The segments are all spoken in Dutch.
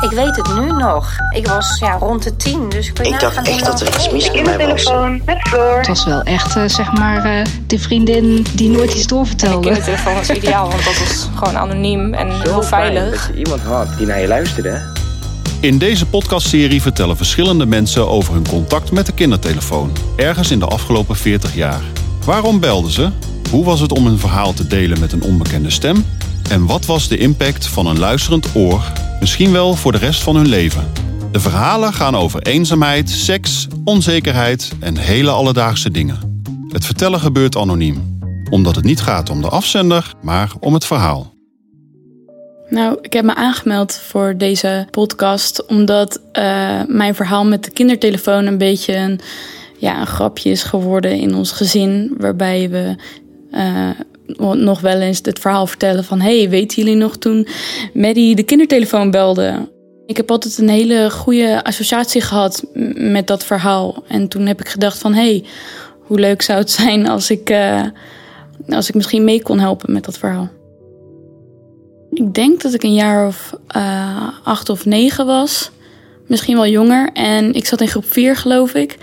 Ik weet het nu nog. Ik was ja, rond de tien, dus ik weet Ik dacht echt dat er iets mis met mij was. Kindertelefoon met Floor. Het was wel echt, eh, zeg maar, eh, de vriendin die nooit iets doorvertelde. kindertelefoon was ideaal, want dat was gewoon anoniem en heel veilig. Dat je iemand had die naar je luisterde. In deze podcastserie vertellen verschillende mensen over hun contact met de kindertelefoon. Ergens in de afgelopen 40 jaar. Waarom belden ze? Hoe was het om hun verhaal te delen met een onbekende stem? En wat was de impact van een luisterend oor, misschien wel voor de rest van hun leven? De verhalen gaan over eenzaamheid, seks, onzekerheid en hele alledaagse dingen. Het vertellen gebeurt anoniem, omdat het niet gaat om de afzender, maar om het verhaal. Nou, ik heb me aangemeld voor deze podcast omdat eh, mijn verhaal met de kindertelefoon een beetje een, ja, een grapje is geworden in ons gezin. Waarbij we nog wel eens het verhaal vertellen van... hey, weten jullie nog toen Maddie de kindertelefoon belde? Ik heb altijd een hele goede associatie gehad met dat verhaal. En toen heb ik gedacht van... hey, hoe leuk zou het zijn als ik, eh, als ik misschien mee kon helpen met dat verhaal. Ik denk dat ik een jaar of eh, acht of negen was. Misschien wel jonger. En ik zat in groep vier, geloof ik.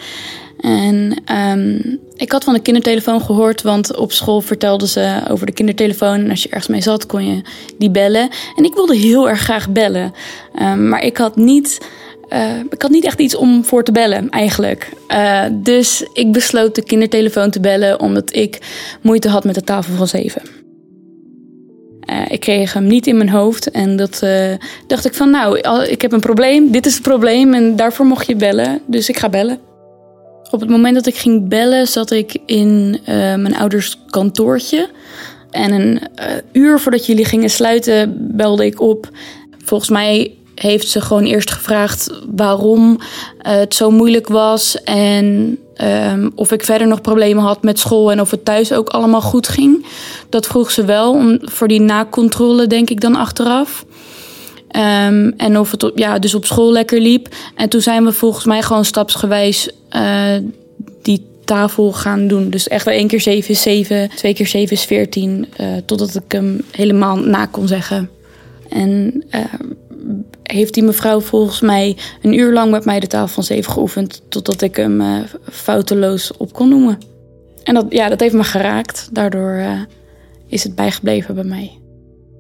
En ehm, ik had van de kindertelefoon gehoord, want op school vertelden ze over de kindertelefoon. En als je ergens mee zat, kon je die bellen. En ik wilde heel erg graag bellen. Ehm, maar ik had niet. eh, ik had niet echt iets om voor te bellen, eigenlijk. Eh, dus ik besloot de kindertelefoon te bellen, omdat ik moeite had met de tafel van zeven. Eh, ik kreeg hem niet in mijn hoofd. En dat dacht ik van, nou, ik heb een probleem. Dit is het probleem en daarvoor mocht je bellen. Dus ik ga bellen. Op het moment dat ik ging bellen, zat ik in eh, mijn ouders kantoortje. En een eh, uur voordat jullie gingen sluiten, belde ik op. Volgens mij heeft ze gewoon eerst gevraagd waarom eh, het zo moeilijk was. En ehm, of ik verder nog problemen had met school en of het thuis ook allemaal goed ging. Dat vroeg ze wel, om, voor die nakontrole denk ik dan achteraf. Ehm, en of het ja, dus op school lekker liep. En toen zijn we volgens mij gewoon stapsgewijs die tafel gaan doen. Dus echt wel één keer zeven is zeven, twee keer zeven is veertien. eh, totdat ik hem helemaal na kon zeggen. En eh, heeft die mevrouw volgens mij een uur lang met mij de tafel van zeven geoefend. Totdat ik hem eh, fouteloos op kon noemen. En dat, ja, dat heeft me geraakt. Daardoor eh, is het bijgebleven bij mij.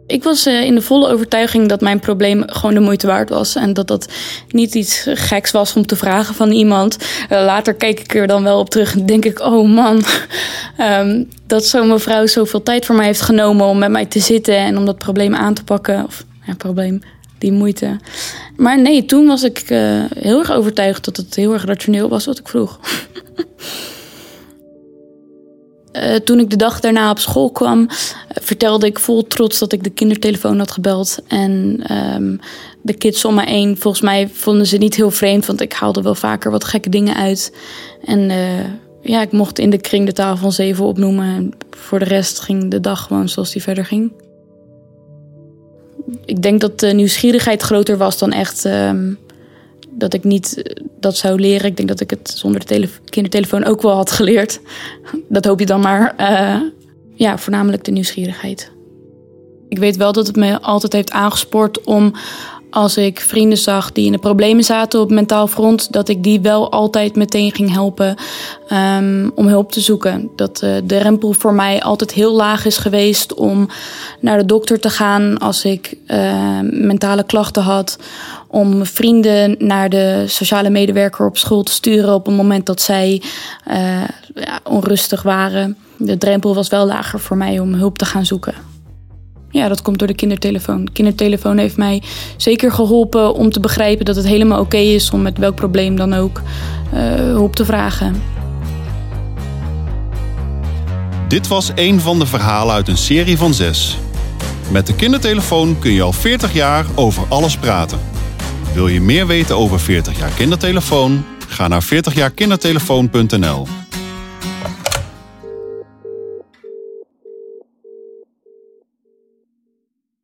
Ik was eh, in de volle overtuiging dat mijn probleem gewoon de moeite waard was. En dat dat niet iets geks was om te vragen van iemand. Eh, later keek ik er dan wel op terug en denk ik, oh man. ehm, dat zo'n mevrouw zoveel tijd voor mij heeft genomen om met mij te zitten en om dat probleem aan te pakken. Of ja, probleem, die moeite. Maar nee, toen was ik eh, heel erg overtuigd dat het heel erg rationeel was wat ik vroeg. Eh, toen ik de dag daarna op school kwam, eh, vertelde ik vol trots dat ik de kindertelefoon had gebeld. En ehm, de kids om me heen, volgens mij vonden ze niet heel vreemd, want ik haalde wel vaker wat gekke dingen uit. En eh, ja, ik mocht in de kring de tafel van zeven opnoemen. En voor de rest ging de dag gewoon zoals die verder ging. Ik denk dat de nieuwsgierigheid groter was dan echt ehm, dat ik niet eh, dat zou leren. Ik denk dat ik het zonder de tele- kindertelefoon ook wel had geleerd. Dat hoop je dan maar. eh, ja, voornamelijk de nieuwsgierigheid. Ik weet wel dat het me altijd heeft aangespoord om als ik vrienden zag die in de problemen zaten op mentaal front, dat ik die wel altijd meteen ging helpen ehm, om hulp te zoeken. Dat eh, de rempel voor mij altijd heel laag is geweest om naar de dokter te gaan als ik eh, mentale klachten had. Om vrienden naar de sociale medewerker op school te sturen op het moment dat zij eh, ja, onrustig waren. De drempel was wel lager voor mij om hulp te gaan zoeken. Ja, dat komt door de kindertelefoon. De kindertelefoon heeft mij zeker geholpen om te begrijpen dat het helemaal oké is om met welk probleem dan ook eh, hulp te vragen. Dit was een van de verhalen uit een serie van zes. Met de kindertelefoon kun je al 40 jaar over alles praten. Wil je meer weten over 40 jaar kindertelefoon? Ga naar 40jaarkindertelefoon.nl.